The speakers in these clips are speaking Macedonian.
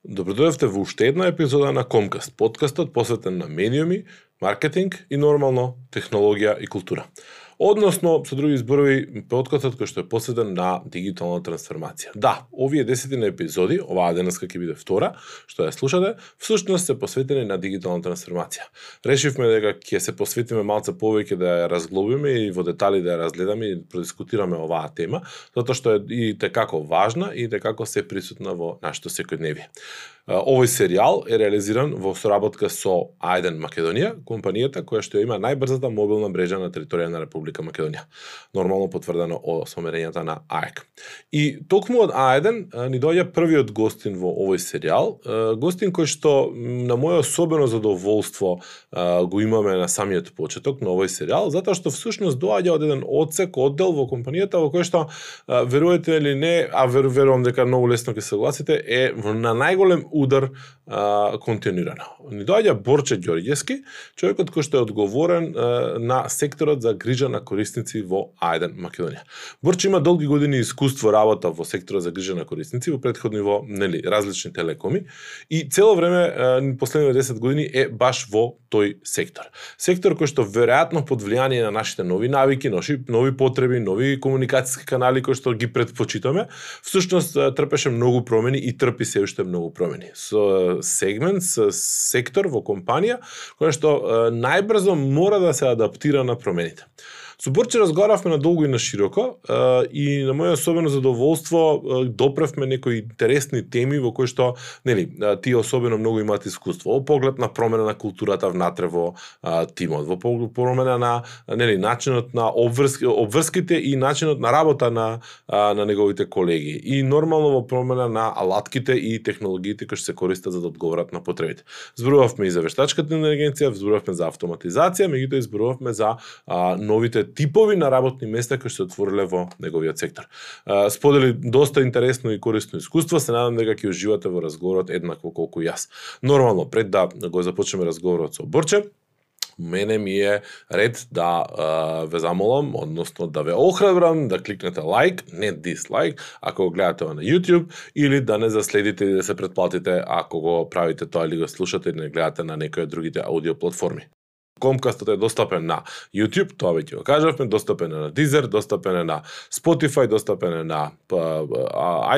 Добродојавте во уште една епизода на Комкаст, подкастот посветен на медиуми, маркетинг и нормално технологија и култура. Односно, со други зборови, подкастот кој што е посветен на дигитална трансформација. Да, овие десетина епизоди, оваа денеска ќе биде втора, што ја слушате, всушност се посветени на дигитална трансформација. Решивме дека ќе се посветиме малце повеќе да ја разглобиме и во детали да ја разгледаме и продискутираме оваа тема, затоа што е и текако важна и текако се присутна во нашето секојдневие. Овој серијал е реализиран во соработка со Ајден Македонија, компанијата која што има најбрзата мобилна мрежа на територија на Република Македонија. Нормално потврдено од сомерењата на АЕК. И токму од Ајден ни доаѓа првиот гостин во овој серијал, гостин кој што на моје особено задоволство го имаме на самиот почеток на овој серијал, затоа што всушност доаѓа од еден одсек, оддел во компанијата во кој што верувате или не, а верувам дека многу лесно ќе се согласите, е на најголем удар а, континуирано. Ни доаѓа Борче Ѓорѓевски, човекот кој што е одговорен а, на секторот за грижа на корисници во Ајден, Македонија. Борче има долги години искуство работа во секторот за грижа на корисници, во претходни во нели различни телекоми и цело време а, последните 10 години е баш во тој сектор. Сектор кој што веројатно под влијание на нашите нови навики, нови, нови потреби, нови комуникациски канали кои што ги предпочитаме, всушност трпеше многу промени и трпи се уште многу промени со сегмент, со сектор во компанија, која што најбрзо мора да се адаптира на промените. Со Борче разговаравме на долго и на широко и на моје особено задоволство допревме некои интересни теми во кои што нели тие особено многу имаат искуство. Во поглед на промена на културата внатре во тимот, во промена на нели начинот на обврски, обврските и начинот на работа на на неговите колеги и нормално во промена на алатките и технологиите кои што се користат за да одговорат на потребите. Зборувавме и за вештачката интелигенција, зборувавме за автоматизација, меѓутоа зборувавме за а, новите типови на работни места кои се отвориле во неговиот сектор. Сподели доста интересно и корисно искуство, се надам дека ќе уживате во разговорот еднакво колку јас. Нормално, пред да го започнеме разговорот со Борче, мене ми е ред да а, ве замолам, односно да ве охрабрам да кликнете лайк, не дислайк, ако го гледате на YouTube, или да не заследите и да се предплатите ако го правите тоа или го слушате или не гледате на некои од другите аудио платформи. Комкастот е достапен на YouTube, тоа веќе го кажавме, достапен е на Deezer, достапен е на Spotify, достапен е на па,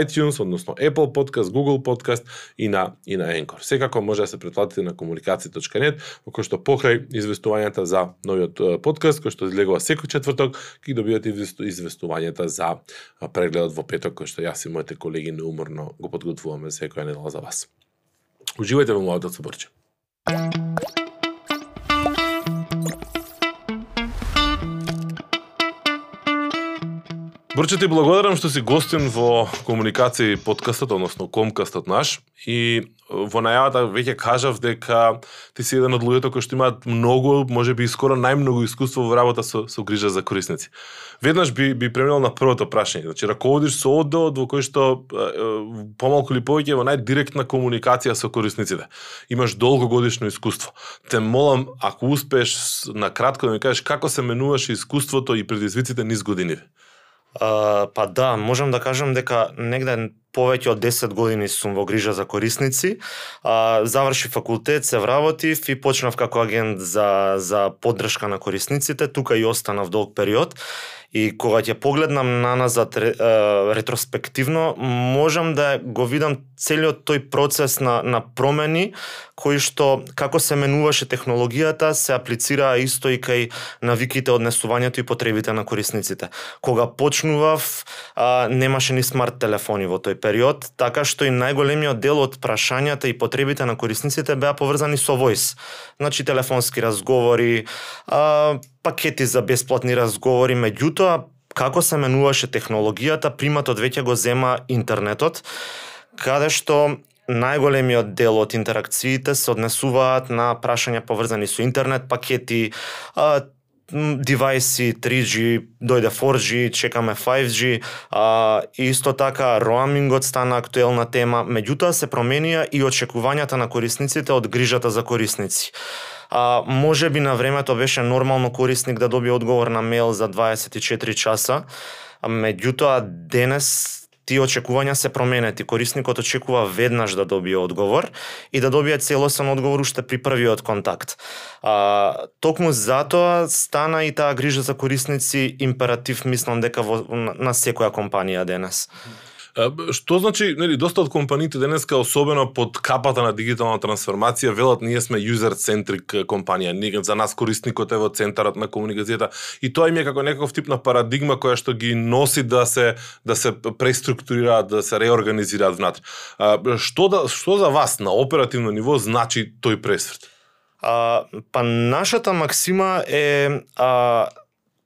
iTunes, односно Apple Podcast, Google Podcast и на и на Anchor. Секако може да се претплатите на комуникација.нет, во кој што покрај известувањата за новиот подкаст кој што излегува секој четврток, ќе добивате известувањата за прегледот во петок кој што јас и моите колеги неуморно го подготвуваме секоја недела за вас. Уживајте во младото соборче. Брче ти благодарам што си гостин во комуникација подкастот, односно комкастот наш и во најавата веќе кажав дека ти си еден од луѓето кои што имаат многу, може би скоро најмногу искуство во работа со, со грижа за корисници. Веднаш би би преминал на првото прашање. Значи раководиш со одделот во кој што помалку или повеќе во најдиректна комуникација со корисниците. Имаш долгогодишно искуство. Те молам ако успееш на кратко да ми кажеш како се менуваше искуството и предизвиците низ годините. Uh, па да, можам да кажам дека негде повеќе од 10 години сум во грижа за корисници. А, заврши факултет, се вработив и почнав како агент за, за поддршка на корисниците. Тука и останав долг период. И кога ќе погледнам на назад ретроспективно, можам да го видам целиот тој процес на, на промени, кои што, како се менуваше технологијата, се аплицираа исто и кај навиките, однесувањето и потребите на корисниците. Кога почнував, а, немаше ни смарт телефони во тој период, така што и најголемиот дел од прашањата и потребите на корисниците беа поврзани со voice. Значи телефонски разговори, а, пакети за бесплатни разговори, меѓутоа како се менуваше технологијата, приматот веќе го зема интернетот, каде што најголемиот дел од интеракциите се однесуваат на прашања поврзани со интернет пакети, девайси 3G, дојде 4G, чекаме 5G, а, исто така роамингот стана актуелна тема, меѓутоа се променија и очекувањата на корисниците од грижата за корисници. А, може би на времето беше нормално корисник да добие одговор на мејл за 24 часа, меѓутоа денес тие очекувања се променети. Корисникот очекува веднаш да добие одговор и да добие целосен одговор уште при првиот контакт. А, токму затоа стана и таа грижа за корисници императив, мислам дека во, на, на секоја компанија денес. Што значи, нели, доста од компаниите денеска, особено под капата на дигитална трансформација, велат ние сме user-centric компанија, ние за нас корисникот е во центарот на комуникацијата и тоа им е како некаков тип на парадигма која што ги носи да се да се преструктурираат, да се реорганизираат внатре. Што да што за вас на оперативно ниво значи тој пресврт? А, па нашата максима е а,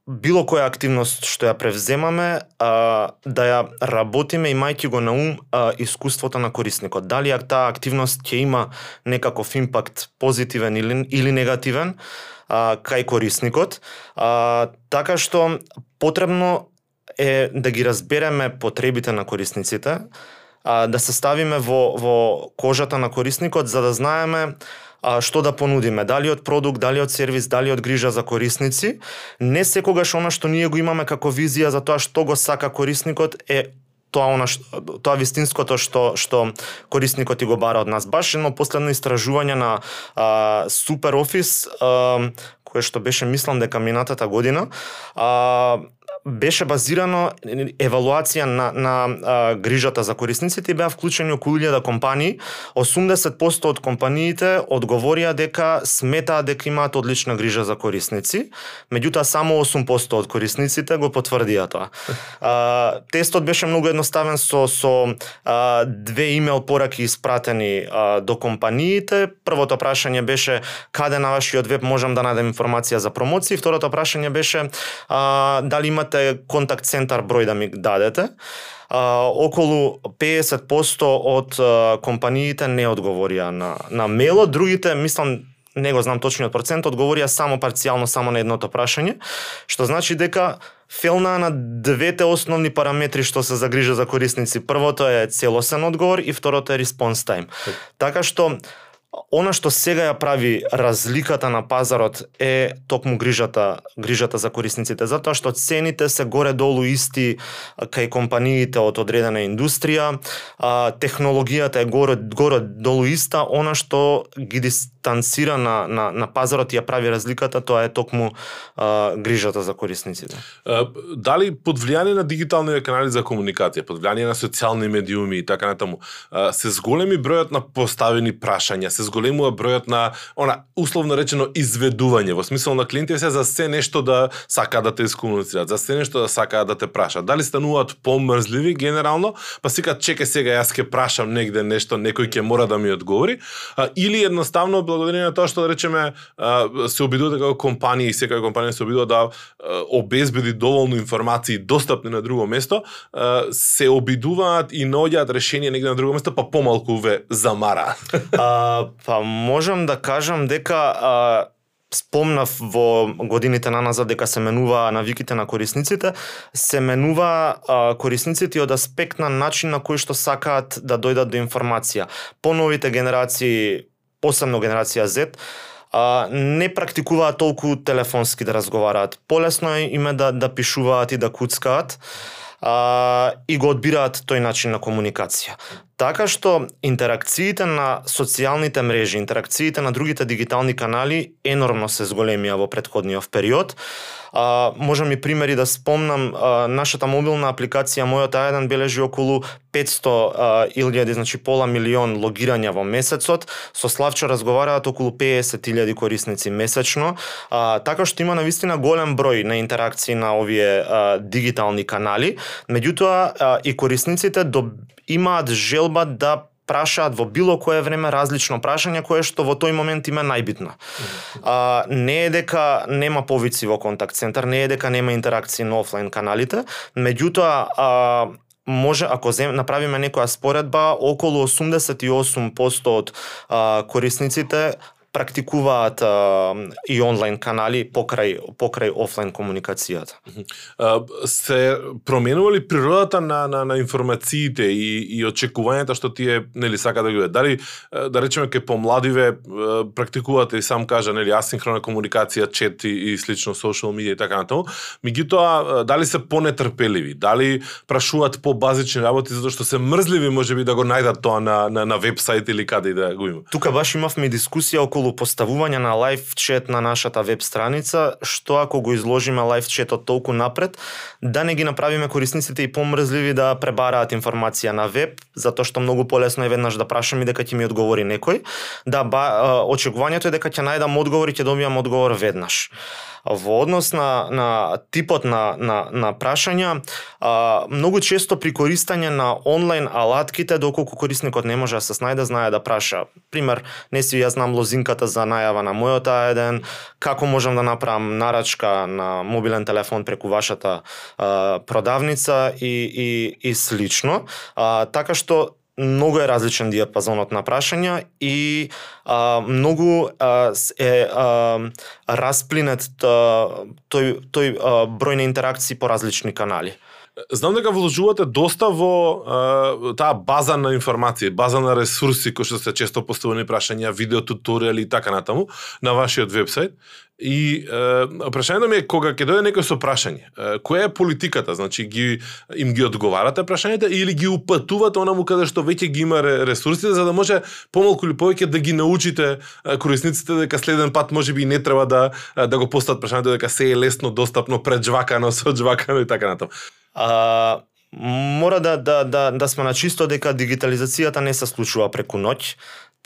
било која активност што ја превземаме, а, да ја работиме имајќи го на ум а, искуството на корисникот. Дали таа активност ќе има некаков импакт позитивен или, или негативен а, кај корисникот, а, така што потребно е да ги разбереме потребите на корисниците, а, да се ставиме во, во кожата на корисникот за да знаеме а, што да понудиме, дали од продукт, дали од сервис, дали од грижа за корисници. Не секогаш она што ние го имаме како визија за тоа што го сака корисникот е тоа она што, тоа вистинското што што корисникот и го бара од нас. Баш едно последно истражување на а, Super Office а, кое што беше мислам дека минатата година а, беше базирано евалуација на, на а, грижата за корисниците и беа вклучени околу 1000 компании. 80% од компаниите одговорија дека сметаа дека имаат одлична грижа за корисници, меѓутоа само 8% од корисниците го потврдија тоа. А, тестот беше многу едноставен со со а, две имейл пораки испратени а, до компаниите. Првото прашање беше каде на вашиот веб можам да најдам информација за промоција. второто прашање беше а, дали имате имате контакт центар број да ми дадете, а, околу 50% од а, компаниите не одговорија на, на мейлот, другите, мислам, не го знам точниот процент, одговорија само парцијално, само на едното прашање, што значи дека фелна на двете основни параметри што се загрижа за корисници. Првото е целосен одговор и второто е response time. Така што Она што сега ја прави разликата на пазарот е токму грижата, грижата за корисниците, затоа што цените се горе-долу исти кај компаниите од одредена индустрија, а, технологијата е горе, горе-долу иста, она што ги дистанцира на, на, на пазарот и ја прави разликата, тоа е токму а, грижата за корисниците. А, дали под влијание на дигитални канали за комуникација, под влијание на социјални медиуми и така натаму, се зголеми бројот на поставени прашања, се зголемува бројот на она условно речено изведување во смисол на клиентите се за се нешто да сакаат да те искомуницираат, за се нешто да сакаат да те прашаат. Дали стануваат помрзливи генерално, па сикаат чека сега јас ќе прашам негде нешто, некој ќе мора да ми одговори, а, или едноставно благодарение на тоа што да речеме а, се обидува така како компанија и секоја компанија се обидува да а, обезбеди доволно информации достапни на друго место, а, се обидуваат и наоѓаат решение негде на друго место, па помалку ве замара. а, Па можам да кажам дека а, спомнав во годините на назад дека се менува навиките на корисниците, се менува а, корисниците од аспект на начин на кој што сакаат да дојдат до информација. Поновите генерации, посебно генерација Z, а, не практикуваат толку телефонски да разговараат. Полесно е име да, да пишуваат и да куцкаат а, и го одбираат тој начин на комуникација. Така што интеракциите на социјалните мрежи, интеракциите на другите дигитални канали енормно се зголемија во предходниот период. А, можам и примери да спомнам, а, нашата мобилна апликација Мојот А1 бележи околу 500 илјади, значи пола милион логирања во месецот. Со Славчо разговараат околу 50.000 корисници месечно. А, така што има навистина голем број на интеракции на овие а, дигитални канали. Меѓутоа а, и корисниците до, имаат желба да прашаат во било кое време различно прашање кое што во тој момент им е најбитно. А, не е дека нема повици во контакт центар, не е дека нема интеракции на офлайн каналите, меѓутоа а, може ако зем, направиме некоја споредба, околу 88% од а, корисниците практикуваат а, и онлайн канали покрај покрај офлайн комуникацијата. се променува ли природата на, на, на информациите и, и очекувањата што тие нели сака да ги видат? Дали да речеме ке помладиве практикувате и сам кажа нели асинхрона комуникација, чет и, и слично social media и така натаму, меѓутоа дали се понетрпеливи, дали прашуваат по базични работи затоа што се мрзливи можеби да го најдат тоа на на, на вебсайт или каде и да го има. Тука баш имавме дискусија околу поставување на лайв чет на нашата веб страница, што ако го изложиме лайв четот толку напред, да не ги направиме корисниците и помрзливи да пребараат информација на веб, затоа што многу полесно е веднаш да прашам и дека ќе ми одговори некој. Да, ба, очекувањето е дека ќе најдам одговор и ќе добијам одговор веднаш во однос на, на типот на, на, на прашања, а, многу често при користење на онлайн алатките, доколку корисникот не може да се снајде, знае да праша. Пример, не си ја знам лозинката за најава на мојот еден, како можам да направам нарачка на мобилен телефон преку вашата а, продавница и, и, и слично. А, така што многу е различен диапазонот на прашања и а, многу а, е а, расплинет а, тој, тој а, број на интеракции по различни канали. Знам дека вложувате доста во а, таа база на информации, база на ресурси кои што се често поставени прашања, видео туторијали и така натаму на вашиот вебсайт. И е, прашањето ми е кога ќе дојде некој со прашање, е, која е политиката? Значи ги им ги одговарате прашањата или ги упатувате онаму каде што веќе ги има ресурсите за да може помалку или повеќе да ги научите корисниците дека следен пат можеби и не треба да да го постават прашањето дека се е лесно достапно преджвакано, соджвакано и така натаму. А, мора да, да, да, да сме на чисто дека дигитализацијата не се случува преку ноќ.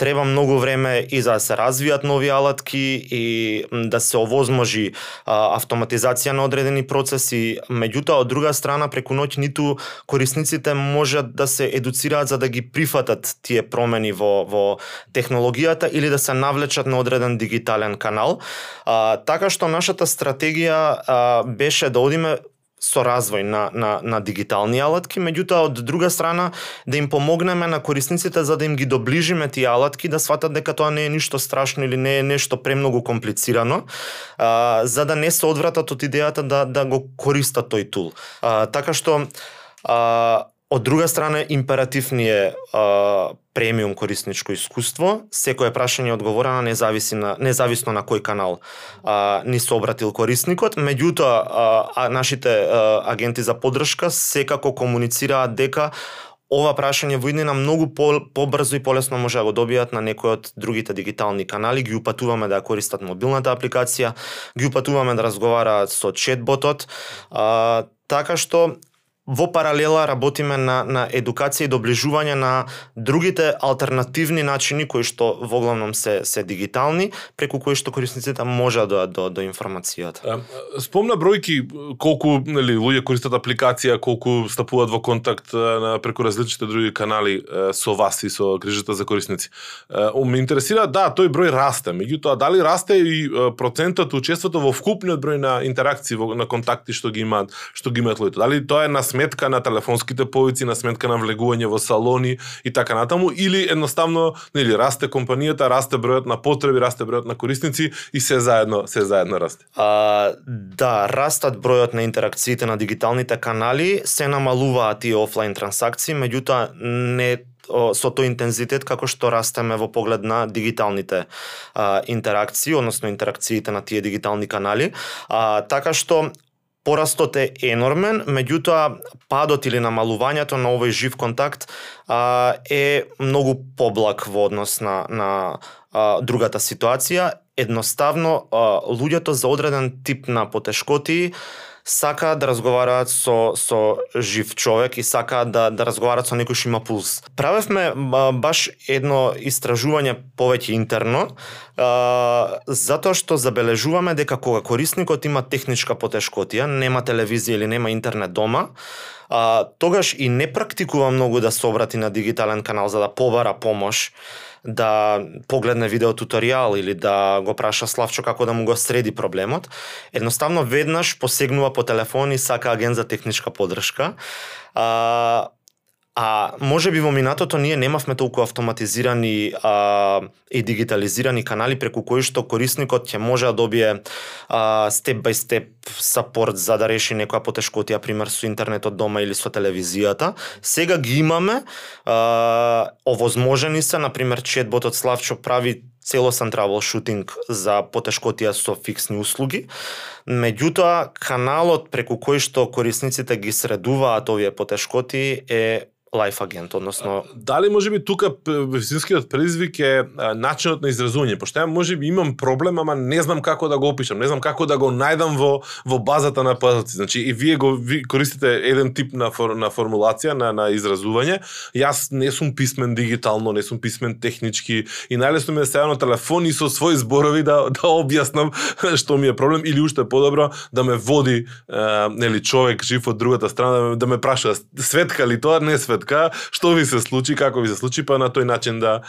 Треба многу време и за да се развијат нови алатки и да се овозможи а, автоматизација на одредени процеси. Меѓутоа, од друга страна, преку ноќ ниту корисниците можат да се едуцираат за да ги прифатат тие промени во, во технологијата или да се навлечат на одреден дигитален канал. А, така што нашата стратегија а, беше да одиме со развој на, на, на дигитални алатки, меѓутоа од друга страна да им помогнеме на корисниците за да им ги доближиме тие алатки да сватат дека тоа не е ништо страшно или не е нешто премногу комплицирано, а, за да не се одвратат од идејата да да го користат тој тул. А, така што а, Од друга страна, императив ни е а, премиум корисничко искуство. Секое прашање одговорено независи на, независно на кој канал а, ни се обратил корисникот. Меѓутоа, а, а, нашите а, агенти за подршка секако комуницираат дека ова прашање во иднина многу по, побрзо и полесно може да го добијат на некој од другите дигитални канали, ги упатуваме да користат мобилната апликација, ги упатуваме да разговараат со четботот, а, така што во паралела работиме на, на едукација и доближување на другите алтернативни начини кои што во главном се се дигитални, преку кои што корисниците можат да, да, да до, до информацијата. Спомна бројки колку нели луѓе користат апликација, колку стапуваат во контакт на преку различните други канали со вас и со грижата за корисници. Ме интересира, да, тој број расте, меѓутоа дали расте и процентот учеството во вкупниот број на интеракции во, на контакти што ги имаат, што ги имаат луѓето. Дали тоа е на сметка на телефонските повици, на сметка на влегување во салони и така натаму, или едноставно нели расте компанијата, расте бројот на потреби, расте бројот на корисници и се заедно се заедно расте. А, да, растат бројот на интеракциите на дигиталните канали, се намалуваат и офлайн трансакции, меѓутоа не со тој интензитет како што растеме во поглед на дигиталните а, интеракции, односно интеракциите на тие дигитални канали. А, така што Порастот е енормен, меѓутоа падот или намалувањето на овој жив контакт а, е многу поблак во однос на, на а, другата ситуација. Едноставно, а, луѓето за одреден тип на потешкоти сакаат да разговараат со со жив човек и сакаат да да разговараат со некој што има пулс. Правевме баш едно истражување повеќе интерно, а, затоа што забележуваме дека кога корисникот има техничка потешкотија, нема телевизија или нема интернет дома, а, тогаш и не практикува многу да се обрати на дигитален канал за да побара помош да погледне видео туторијал или да го праша Славчо како да му го среди проблемот, едноставно веднаш посегнува по телефон и сака агент за техничка поддршка. А, А може би во минатото ние немавме толку автоматизирани а, и дигитализирани канали преку кои што корисникот ќе може да добие а, степ бај степ сапорт за да реши некоја потешкотија, пример со интернетот дома или со телевизијата. Сега ги имаме, а, овозможени се, например, четботот Славчо прави целосен шутинг за потешкотија со фиксни услуги. Меѓутоа, каналот преку кој што корисниците ги средуваат овие потешкоти е лайф агент, односно дали можеби тука вистинскиот предизвик е начинот на изразување, пошто ја можеби имам проблем, ама не знам како да го опишам, не знам како да го најдам во во базата на пазаци. Значи и вие го ви користите еден тип на фор, на формулација на на изразување. Јас не сум писмен дигитално, не сум писмен технички и најлесно ми е сега на телефон и со своји зборови да да објаснам што ми е проблем или уште подобро да ме води е, нели човек жив од другата страна да ме, да ме праша светка ли тоа, не светка светка, што ви се случи, како ви се случи, па на тој начин да...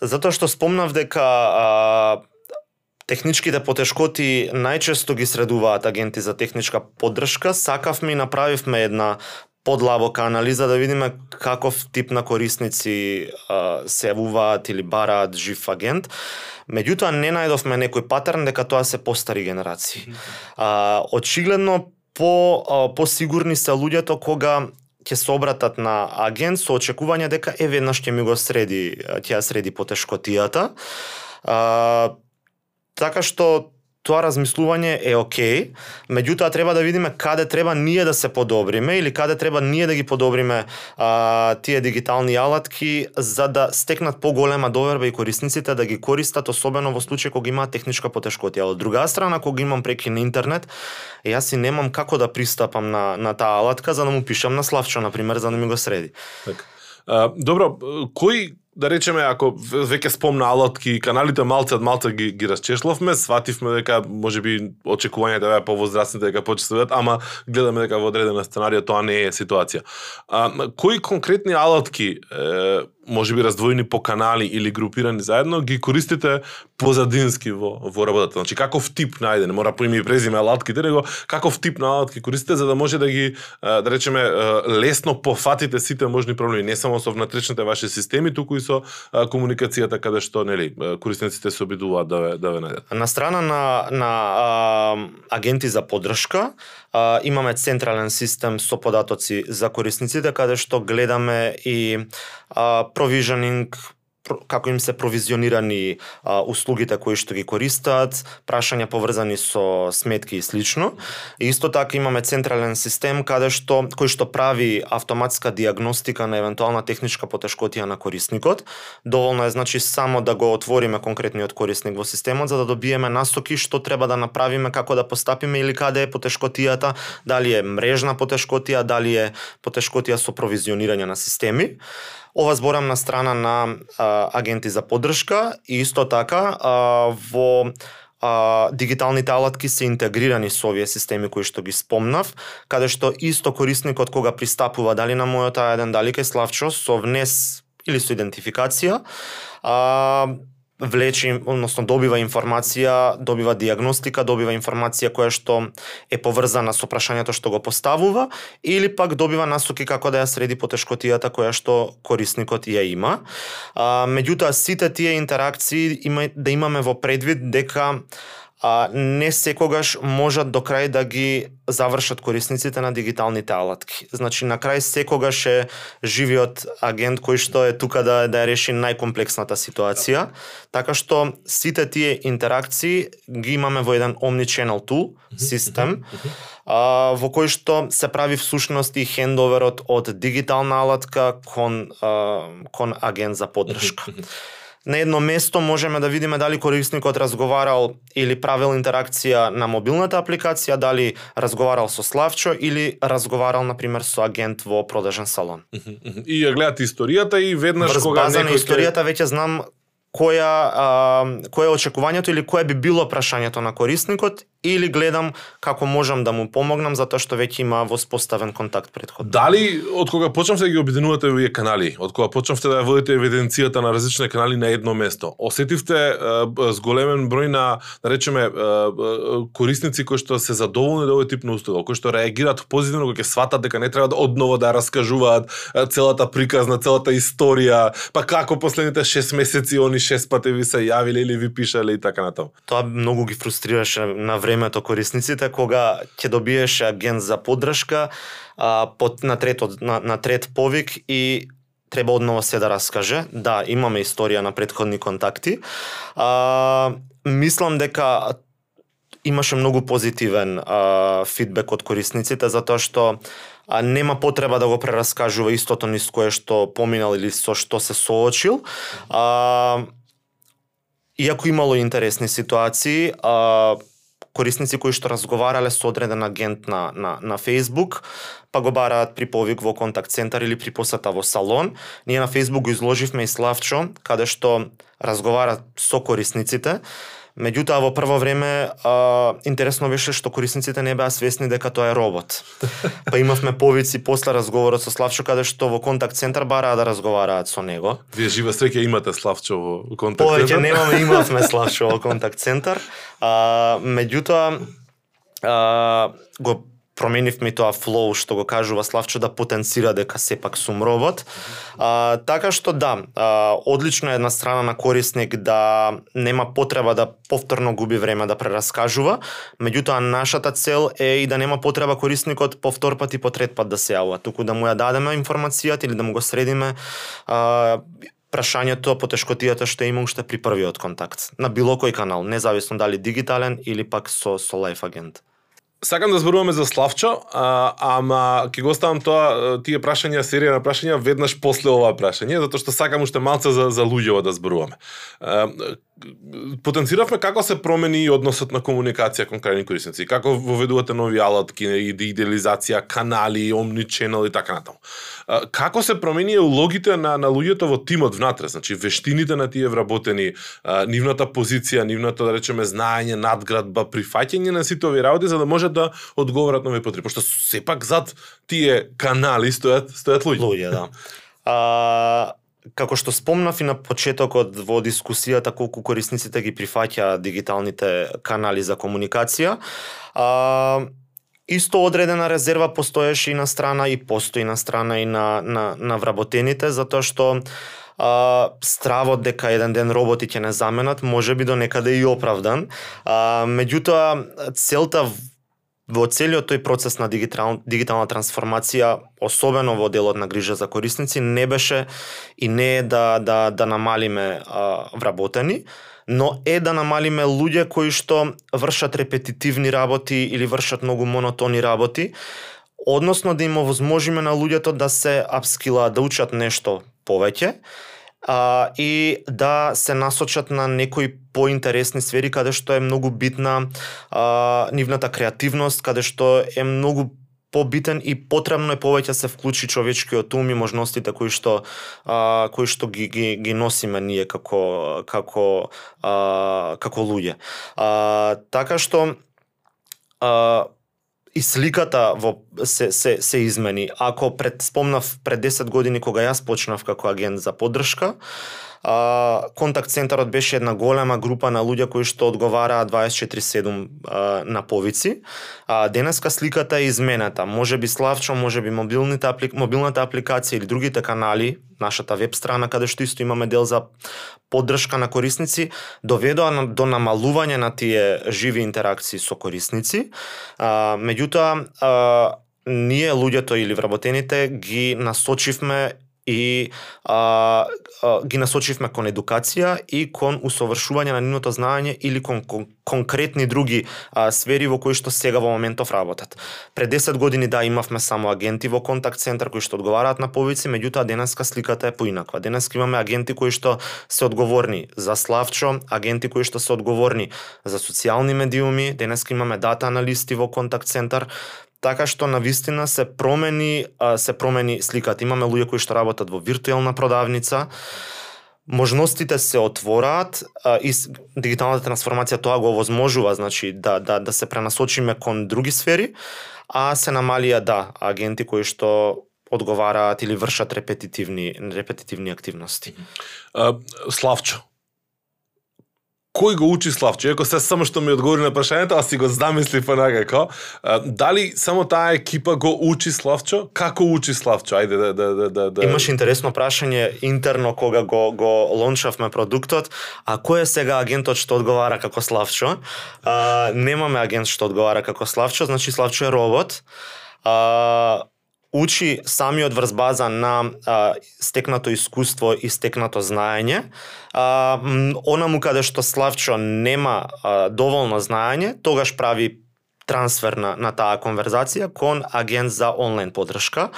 Затоа што спомнав дека а, техничките потешкоти најчесто ги средуваат агенти за техничка поддршка. Сакавме и направивме една подлабока анализа да видиме каков тип на корисници а, се јавуваат или бараат жив агент. Меѓутоа не најдовме некој патерн дека тоа се постари генерации. А, очигледно по по сигурни се луѓето кога ќе се обратат на агент со очекување дека е веднаш ќе ми го среди, ќе ја среди потешкотијата. А, така што тоа размислување е окей, меѓутоа треба да видиме каде треба ние да се подобриме или каде треба ние да ги подобриме а, тие дигитални алатки за да стекнат поголема доверба и корисниците да ги користат особено во случај кога имаат техничка потешкотија. Од друга страна кога имам преки на интернет, јас и немам како да пристапам на на таа алатка за да му пишам на Славчо на пример за да ми го среди. Така. А, добро, кој да речеме, ако веќе спомна алатки, каналите малце од малце ги, ги расчешловме, свативме дека може би очекувањата беа повозрастните дека почестуваат, да ама гледаме дека во одредена сценарија тоа не е ситуација. А, кои конкретни алатки е, може би раздвоени по канали или групирани заедно, ги користите позадински во, во работата. Значи, каков тип најде, не мора по име и презиме алатките, него каков тип на алатки користите за да може да ги, да речеме, лесно пофатите сите можни проблеми, не само со внатрешните ваши системи, туку и со комуникацијата каде што, нели, корисниците се обидуваат да ве, да ве најдат. На страна на, на а, агенти за подршка а, имаме централен систем со податоци за корисниците, каде што гледаме и а, provisioning како им се провизионирани а, услугите кои што ги користат, прашања поврзани со сметки и слично. И исто така имаме централен систем каде што кој што прави автоматска диагностика на евентуална техничка потешкотија на корисникот. Доволно е значи само да го отвориме конкретниот корисник во системот за да добиеме насоки што треба да направиме, како да постапиме или каде е потешкотијата, дали е мрежна потешкотија, дали е потешкотија со провизионирање на системи. Ова зборам на страна на а, агенти за поддршка и исто така а, во а, дигиталните алатки се интегрирани со овие системи кои што ги спомнав, каде што исто корисникот кога пристапува дали на мојот А1, дали кај Славчо со внес или со идентификација, а, влече, односно добива информација, добива диагностика, добива информација која што е поврзана со прашањето што го поставува или пак добива насоки како да ја среди потешкотијата која што корисникот ја има. А, меѓутоа сите тие интеракции има да имаме во предвид дека а, не секогаш можат до крај да ги завршат корисниците на дигиталните алатки. Значи на крај секогаш е живиот агент кој што е тука да да реши најкомплексната ситуација, така што сите тие интеракции ги имаме во еден omni-channel tool систем а, во кој што се прави всушност и хендоверот од дигитална алатка кон а, кон агент за поддршка на едно место можеме да видиме дали корисникот разговарал или правил интеракција на мобилната апликација, дали разговарал со Славчо или разговарал на пример со агент во продажен салон. И ја гледат историјата и веднаш Врз кога некој историјата веќе знам која а, кое е очекувањето или кое би било прашањето на корисникот или гледам како можам да му помогнам затоа што веќе има воспоставен контакт предходно. Дали од кога почнавте да ги обединувате овие канали, од кога почнавте да ја водите евиденцијата на различни канали на едно место, осетивте е, зголемен број на, да речеме, е, корисници кои што се задоволни да овој тип на услуга, кои што реагираат позитивно кога ќе сватат дека не треба да одново да раскажуваат целата приказна, целата историја, па како последните 6 месеци они 6 пати ви се јавиле или ви пишале и така натаму. Тоа многу ги фрустрираше на времето корисниците кога ќе добиеш агент за поддршка а, под, на, трет, на, на трет повик и треба одново се да раскаже. Да, имаме историја на предходни контакти. А, мислам дека имаше многу позитивен а, фидбек од корисниците затоа што а, нема потреба да го прераскажува истото низ кое што поминал или со што се соочил. А, иако имало интересни ситуации, а, корисници кои што разговарале со одреден агент на, на, на Facebook, па го бараат при повик во контакт центар или при посета во салон. Ние на Facebook го изложивме и Славчо, каде што разговара со корисниците, Меѓутоа во прво време а, интересно беше што корисниците не беа свесни дека тоа е робот. Па имавме повици после разговорот со Славчо каде што во контакт центар бараа да разговараат со него. Вие жива среќа имате Славчо во контакт центар? Повеќе немаме, имавме Славчо во контакт центар. А, меѓутоа а, го променивме тоа флоу што го кажува Славчо да потенцира дека сепак сум робот. А, така што да, а, одлично е една страна на корисник да нема потреба да повторно губи време да прераскажува, меѓутоа нашата цел е и да нема потреба корисникот повтор пат и по трет пат да се јавува, туку да му ја дадеме информацијата или да му го средиме а, прашањето, потешкотијата што има уште при првиот контакт на било кој канал, независно дали дигитален или пак со со лайф агент. Сакам да зборуваме за Славчо, а, ама ќе го оставам тоа тие прашања, серија на прашања веднаш после ова прашање, затоа што сакам уште малце за за луѓето да зборуваме. А, потенциравме како се промени односот на комуникација кон крајни корисници, како воведувате нови алатки идеализација, канали, omni channel и така натаму. Како се промени улогите на на луѓето во тимот внатре, значи вештините на тие вработени, нивната позиција, нивното да речеме знаење, надградба, прифаќање на сите овие работи за да може да одговорат на овие потреби, пошто сепак зад тие канали стојат стојат луѓе. Луѓе, да. А, како што спомнав и на почетокот во дискусијата колку корисниците ги прифаќа дигиталните канали за комуникација, а, исто одредена резерва постоеше и на страна и постои на страна и на, на, на вработените, затоа што а, стравот дека еден ден роботи ќе не заменат, може би до некаде и оправдан. А, меѓутоа, целта во целиот тој процес на дигитал, дигитална трансформација, особено во делот на грижа за корисници, не беше и не е да, да, да намалиме а, вработени, но е да намалиме луѓе кои што вршат репетитивни работи или вршат многу монотони работи, односно да им овозможиме на луѓето да се апскилаат, да учат нешто повеќе, а, и да се насочат на некои поинтересни сфери каде што е многу битна а, нивната креативност, каде што е многу побитен и потребно е повеќе да се вклучи човечкиот ум и можностите кои што а, кои што ги, ги, ги носиме ние како како а, како луѓе. А, така што а, и сликата во се се се измени. Ако пред спомнав пред 10 години кога јас почнав како агент за поддршка, а, контакт центарот беше една голема група на луѓе кои што одговараа 24/7 на повици. А, денеска сликата е изменета. Може би Славчо, може би мобилните аплик... мобилната апликација или другите канали, нашата веб страна каде што исто имаме дел за поддршка на корисници, доведоа до намалување на тие живи интеракции со корисници. А, меѓутоа, а, ние луѓето или вработените ги насочивме и а, а, ги насочивме кон едукација и кон усовршување на нивното знаење или кон, кон конкретни други а, сфери во кои што сега во моментов работат. Пред 10 години да имавме само агенти во контакт центар кои што одговараат на повици, меѓутоа денеска сликата е поинаква. Денеска имаме агенти кои што се одговорни за Славчо, агенти кои што се одговорни за социјални медиуми, денеска имаме дата аналисти во контакт центар, така што на вистина се промени се промени сликата. Имаме луѓе кои што работат во виртуелна продавница, можностите се отвораат а, и дигиталната трансформација тоа го овозможува значи да да да се пренасочиме кон други сфери, а се намалија да агенти кои што одговараат или вршат репетитивни репетитивни активности. А, Славчо, кој го учи Славчо? Иако се само што ми одговори на прашањето, а си го замисли понакако. Дали само таа екипа го учи Славчо? Како учи Славчо? Ајде да да да да. да... Имаш интересно прашање интерно кога го го лончавме продуктот, а кој е сега агентот што одговара како Славчо? А, немаме агент што одговара како Славчо, значи Славчо е робот. А, учи самиот врз база на а, стекнато искуство и стекнато знаење. А, онаму каде што Славчо нема а, доволно знаење, тогаш прави трансфер на, на таа конверзација кон агент за онлайн подршка.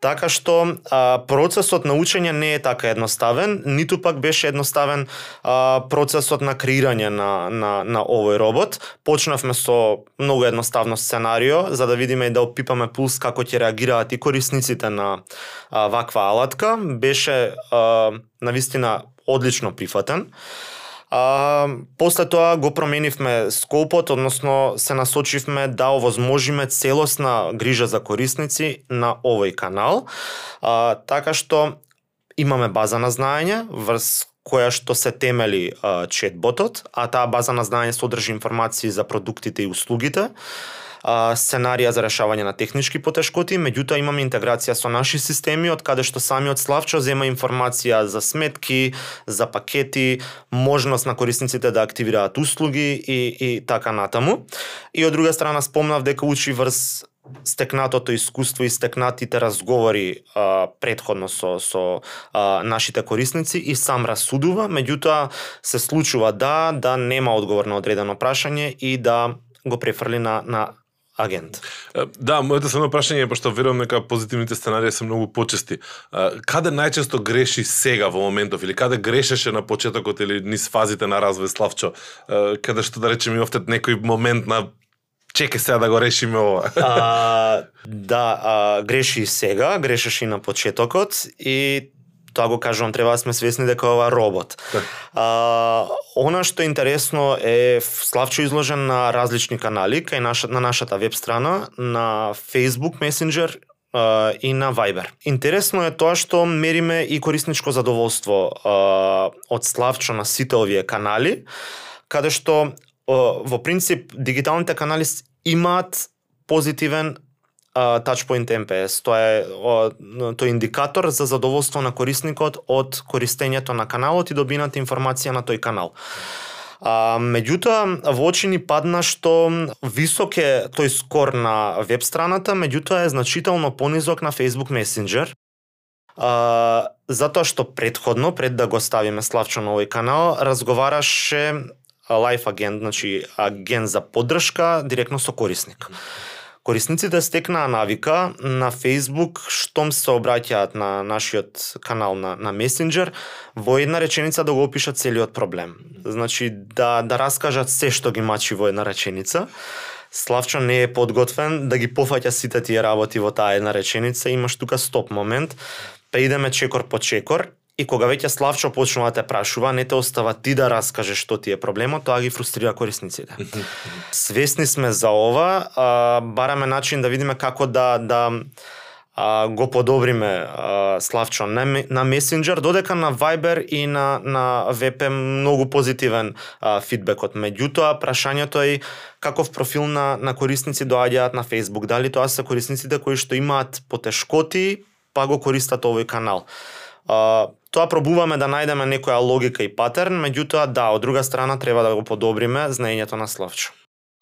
Така што а, процесот на учење не е така едноставен, ниту пак беше едноставен а, процесот на креирање на, на, на овој робот. Почнавме со многу едноставно сценарио, за да видиме и да опипаме пулс како ќе реагираат и корисниците на а, ваква алатка. Беше а, навистина одлично прифатен. А, после тоа го променивме скопот, односно се насочивме да овозможиме целосна грижа за корисници на овој канал, а, така што имаме база на знаење врз која што се темели а, четботот, а таа база на знаење содржи информации за продуктите и услугите, сценарија за решавање на технички потешкоти, меѓутоа имаме интеграција со наши системи од каде што самиот Славчо зема информација за сметки, за пакети, можност на корисниците да активираат услуги и, и така натаму. И од друга страна спомнав дека учи врз стекнатото искуство и стекнатите разговори а, предходно со со а, нашите корисници и сам расудува, меѓутоа се случува да да нема одговор на одредено прашање и да го префрли на на агент. Да, моето само прашање е пошто верувам дека позитивните сценарии се многу почести. Каде најчесто греши сега во моментов или каде грешеше на почетокот или низ фазите на развој Славчо? Каде што да речеме имавте некој момент на чеке сега да го решиме ова. а, да, а, греши сега, грешеше и на почетокот и тоа го кажувам, треба да сме свесни дека ова робот. Да. А, она што е интересно е Славчо изложен на различни канали, кај наша, на нашата веб страна, на Facebook Messenger и на Viber. Интересно е тоа што мериме и корисничко задоволство а, од Славчо на сите овие канали, каде што а, во принцип дигиталните канали имаат позитивен Touchpoint MPS. Тоа е тој индикатор за задоволство на корисникот од користењето на каналот и добината информација на тој канал. А, меѓутоа, во очи ни падна што висок е тој скор на веб страната, меѓутоа е значително понизок на Facebook Messenger. А, затоа што предходно, пред да го ставиме Славчо на овој канал, разговараше лайф агент, значи агент за поддршка директно со корисник. Корисниците да стекнаа навика на Facebook штом се обраќаат на нашиот канал на, на Messenger во една реченица да го опишат целиот проблем. Значи да да раскажат се што ги мачи во една реченица. Славчо не е подготвен да ги пофаќа сите тие работи во таа една реченица, имаш тука стоп момент, па идеме чекор по чекор И кога веќе Славчо почнува да те прашува, не те остава ти да раскажеш што ти е проблемот, тоа ги фрустрира корисниците. Свесни сме за ова, а, бараме начин да видиме како да да а, го подобриме а, Славчо на, на Messenger, додека на Viber и на, на VP многу позитивен а, фидбекот. Меѓутоа, прашањето е каков профил на, на корисници доаѓаат на Facebook. Дали тоа се корисниците кои што имаат потешкоти, па го користат овој канал. А, тоа пробуваме да најдеме некоја логика и патерн, меѓутоа да, од друга страна треба да го подобриме знаењето на Славчо.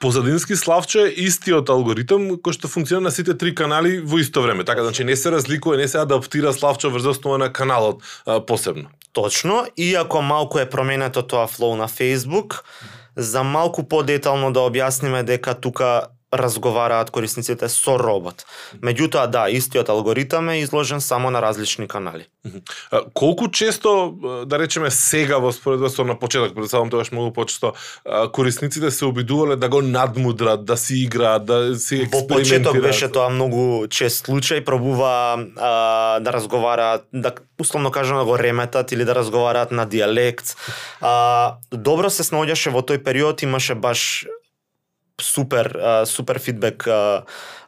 Позадински Славчо е истиот алгоритм кој што функционира на сите три канали во исто време. Така значи не се разликува, не се адаптира Славчо врз основа на каналот а, посебно. Точно, иако малку е променето тоа флоу на Facebook, за малку подетално да објасниме дека тука разговараат корисниците со робот. Меѓутоа, да, истиот алгоритам е изложен само на различни канали. Колку често, да речеме сега во споредба со на почеток, представам тогаш многу почесто, корисниците се обидувале да го надмудрат, да си играат, да си експериментираат? Во почеток беше тоа многу чест случај, пробува а, да разговараат, да условно кажано да го реметат или да разговараат на диалект. А, добро се снаоѓаше во тој период, имаше баш супер супер фидбек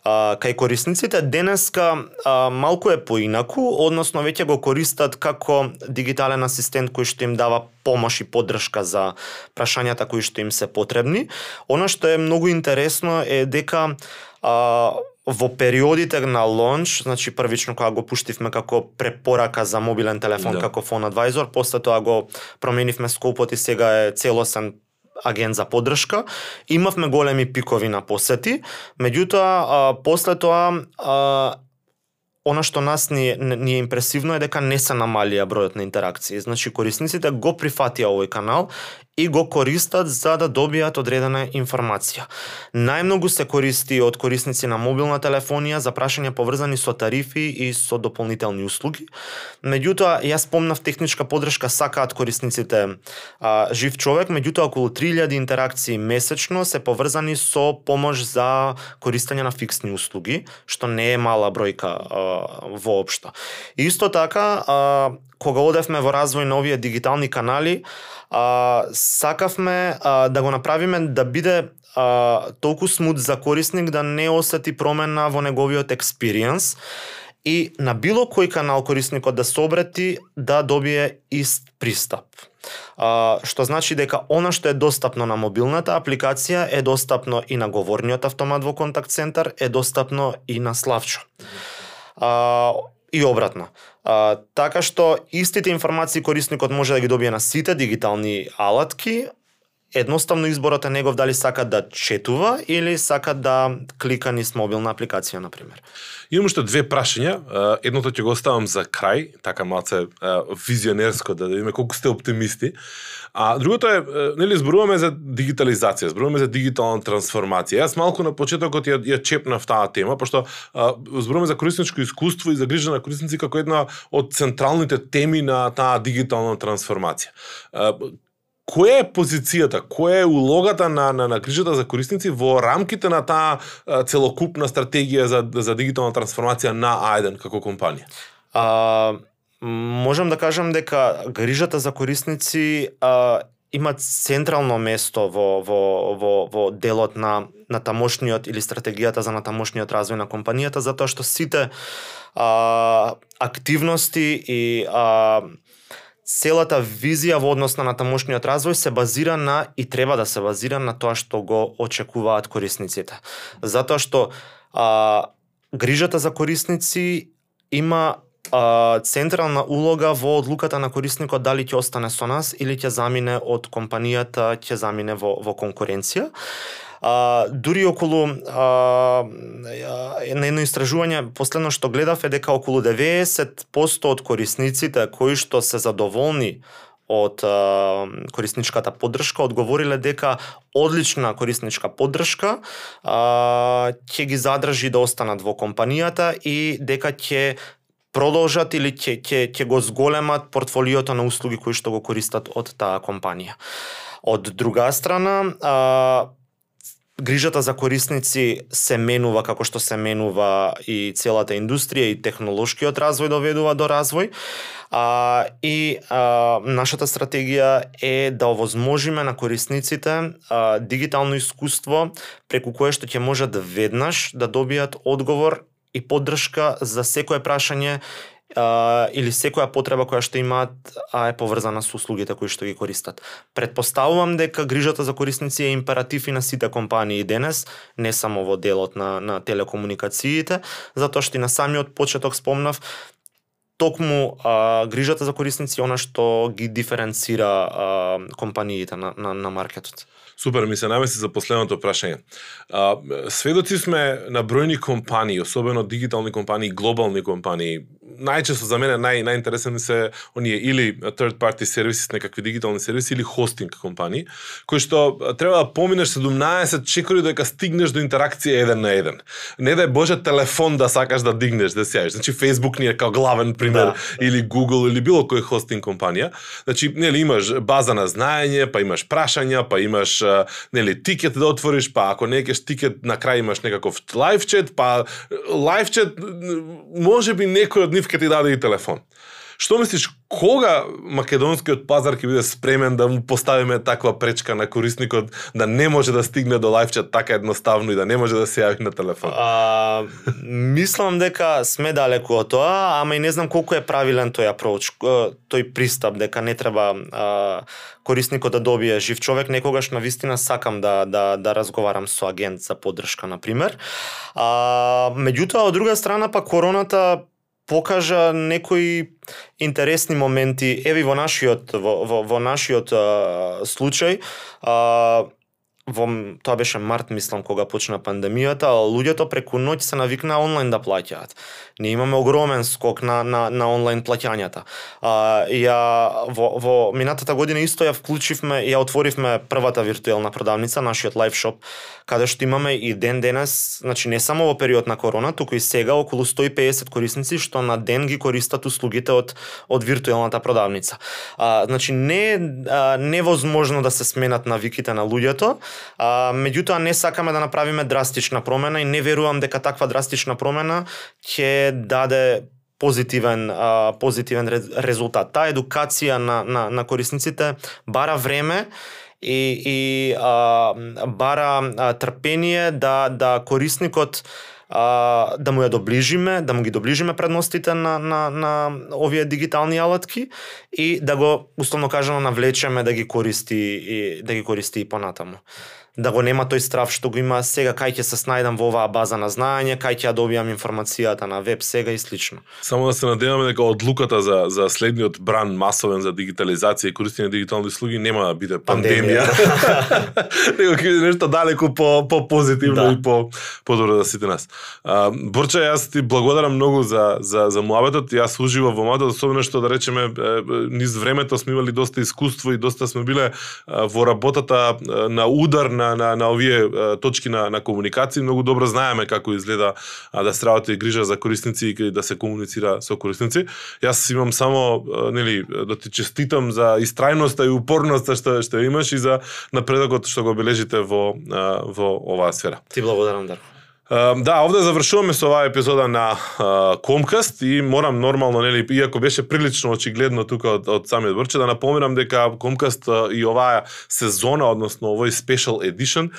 кај корисниците. Денеска малку е поинаку, односно веќе го користат како дигитален асистент кој што им дава помош и поддршка за прашањата кои што им се потребни. Она што е многу интересно е дека а, во периодите на лонч, значи првично кога го пуштивме како препорака за мобилен телефон да. како Phone Advisor, после тоа го променивме скопот и сега е целосен агент за поддршка. Имавме големи пикови на посети, меѓутоа после тоа а, она што нас ни, ни е импресивно е дека не се намалија бројот на интеракции. Значи корисниците го прифатија овој канал и го користат за да добијат одредена информација. Најмногу се користи од корисници на мобилна телефонија за прашања поврзани со тарифи и со дополнителни услуги. Меѓутоа, јас спомнав техничка подршка сакаат корисниците а, жив човек, меѓутоа околу 3000 интеракции месечно се поврзани со помош за користење на фиксни услуги, што не е мала бројка а, воопшто. Исто така, а, кога одевме во развој на овие дигитални канали, а, сакавме а, да го направиме да биде а, толку смут за корисник да не осети промена во неговиот експириенс и на било кој канал корисникот да се обрати да добие ист пристап. А, што значи дека она што е достапно на мобилната апликација е достапно и на говорниот автомат во контакт центар, е достапно и на Славчо. А, и обратно. А, така што истите информации корисникот може да ги добие на сите дигитални алатки, едноставно изборот е негов дали сака да четува или сака да клика низ мобилна апликација, на пример. Имам уште две прашања. Едното ќе го оставам за крај, така малце визионерско, да видиме колку сте оптимисти. А другото е, нели, зборуваме за дигитализација, зборуваме за дигитална трансформација. Јас малку на почетокот ја, ја чепнав таа тема, пошто зборуваме за корисничко искуство и за грижа на корисници како една од централните теми на таа дигитална трансформација. Која е позицијата, која е улогата на, на, на грижата за корисници во рамките на таа целокупна стратегија за, за дигитална трансформација на А1 како компанија? А, можам да кажам дека грижата за корисници а, има централно место во, во, во, во делот на, на тамошниот или стратегијата за натамошниот развој на компанијата, затоа што сите а, активности и а, целата визија во однос на натамошниот развој се базира на и треба да се базира на тоа што го очекуваат корисниците. Затоа што а, грижата за корисници има а, централна улога во одлуката на корисникот дали ќе остане со нас или ќе замине од компанијата, ќе замине во, во конкуренција. А, дури околу а, на едно истражување последно што гледав е дека околу 90% од корисниците кои што се задоволни од а, корисничката поддршка одговориле дека одлична корисничка поддршка а, ќе ги задржи да останат во компанијата и дека ќе продолжат или ќе ќе ќе го зголемат портфолиото на услуги кои што го користат од таа компанија. Од друга страна, а, грижата за корисници се менува како што се менува и целата индустрија и технолошкиот развој доведува до развој. А, и а, нашата стратегија е да овозможиме на корисниците а, дигитално искуство преку кое што ќе можат веднаш да добијат одговор и поддршка за секое прашање а, или секоја потреба која што имаат, а е поврзана со услугите кои што ги користат. Предпоставувам дека грижата за корисници е императив и на сите компании денес, не само во делот на, на телекомуникациите, затоа што и на самиот почеток спомнав, токму а, грижата за корисници е она што ги диференцира а, компаниите на, на, на маркетот. Супер, ми се намеси за последното прашање. А, сведоци сме на бројни компании, особено дигитални компании, глобални компании, најчесто за мене нај најинтересни се оние или third party сервиси, некакви дигитални сервиси или хостинг компании, кои што треба да поминеш 17 чекори додека стигнеш до интеракција еден на еден. Не да е боже телефон да сакаш да дигнеш, да сееш. Значи Facebook ни е као главен пример да. или Google или било кој хостинг компанија. Значи, нели имаш база на знаење, па имаш прашања, па имаш нели тикет да отвориш, па ако не кеш тикет на крај имаш некаков лайв чат, па лайв чат може би некој од нив ќе ти даде и телефон. Што мислиш, кога македонскиот пазар ќе биде спремен да му поставиме таква пречка на корисникот да не може да стигне до лайфчат така едноставно и да не може да се јави на телефон? А, мислам дека сме далеку од тоа, ама и не знам колку е правилен тој апроч, тој пристап дека не треба а, корисникот да добие жив човек, некогаш на вистина сакам да да да разговарам со агент за поддршка на пример. А меѓутоа од друга страна па короната покажа некои интересни моменти. Еве во нашиот во, во, во нашиот а, случај а, во тоа беше март мислам кога почна пандемијата, луѓето преку ноќ се навикнаа онлайн да плаќаат. Ние имаме огромен скок на на на онлайн плаќањата. А ја во во минатата година исто ја вклучивме, ја отворивме првата виртуелна продавница, нашиот лайв шоп, каде што имаме и ден денес, значи не само во период на корона, туку и сега околу 150 корисници што на ден ги користат услугите од од виртуелната продавница. А, значи не а, невозможно да се сменат навиките на луѓето, А, меѓутоа не сакаме да направиме драстична промена и не верувам дека таква драстична промена ќе даде позитивен а, позитивен резултат. Таа едукација на, на, на корисниците бара време и, и а, бара а, трпение да, да корисникот а, да му ја доближиме, да му ги доближиме предностите на, на, на овие дигитални алатки и да го, условно кажано, навлечеме да ги користи и да ги користи и понатаму да го нема тој страв што го има сега кај ќе се снајдам во оваа база на знаење, кај ќе ја добијам информацијата на веб сега и слично. Само да се надеваме дека одлуката за за следниот бран масовен за дигитализација и користење на дигитални услуги нема да биде пандемија. Него ќе биде нешто далеку по по позитивно да. и по подобро за сите нас. А, Борче, јас ти благодарам многу за за за муабетот. Јас уживав во муабетот, особено што да речеме низ времето сме имали доста искуство и доста сме биле во работата на удар на на, на, на овие точки на, на комуникација, многу добро знаеме како изгледа а, да се работи грижа за корисници и да се комуницира со корисници. Јас имам само нели да ти честитам за истрајноста и упорноста што што имаш и за напредокот што го бележите во во оваа сфера. Ти благодарам Дарко. Да, овде завршуваме со оваа епизода на Комкаст и морам нормално, нели, иако беше прилично очигледно тука од, од самиот Брче, да напоменам дека Комкаст и оваа сезона, односно овој special edition,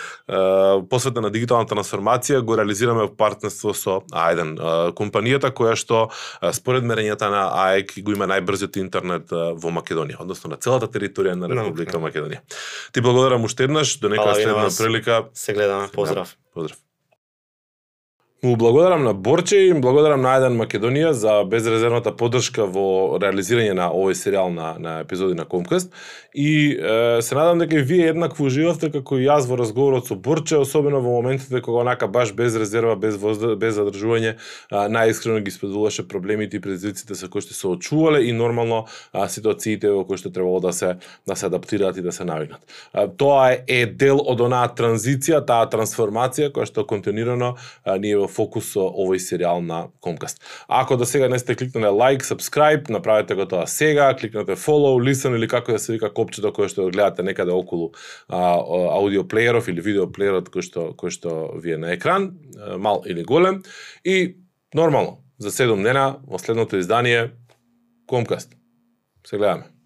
посветен на дигиталната трансформација, го реализираме во партнерство со Ајден, компанијата која што според мерењата на АЕК го има најбрзиот интернет во Македонија, односно на целата територија на Република Македонија. Ти благодарам уште еднаш, до нека следна прилика. Се гледаме, поздрав. Да, поздрав. Му благодарам на Борче и благодарам на Ајдан Македонија за безрезервната поддршка во реализирање на овој серијал на, на епизоди на Комкаст. И е, се надам дека и вие еднакво уживавте како и јас во разговорот со Борче, особено во моментите кога онака баш без резерва, без возда, без задржување, најискрено ги споделуваше проблемите и предизвиците со кои што се очувале и нормално а, ситуациите во кои што требало да се да се адаптираат и да се навигнат. А, тоа е, дел од онаа транзиција, таа трансформација која што континуирано а, ние во фокус со овој серијал на Комкаст. Ако до сега не сте кликнале лайк, subscribe, направете го тоа сега, кликнете follow, listen или како да се вика копчето кое што гледате некаде околу а, аудио плееров или видео плеерот кој што кој што ви е на екран, мал или голем и нормално за 7 дена во следното издание Комкаст. Се гледаме.